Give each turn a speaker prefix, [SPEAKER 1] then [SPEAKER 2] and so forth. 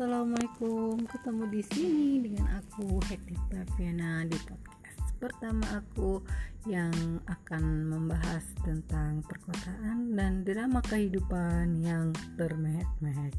[SPEAKER 1] assalamualaikum. Ketemu di sini dengan aku Heti Taviana di podcast pertama aku yang akan membahas tentang perkotaan dan drama kehidupan yang termehek-mehek.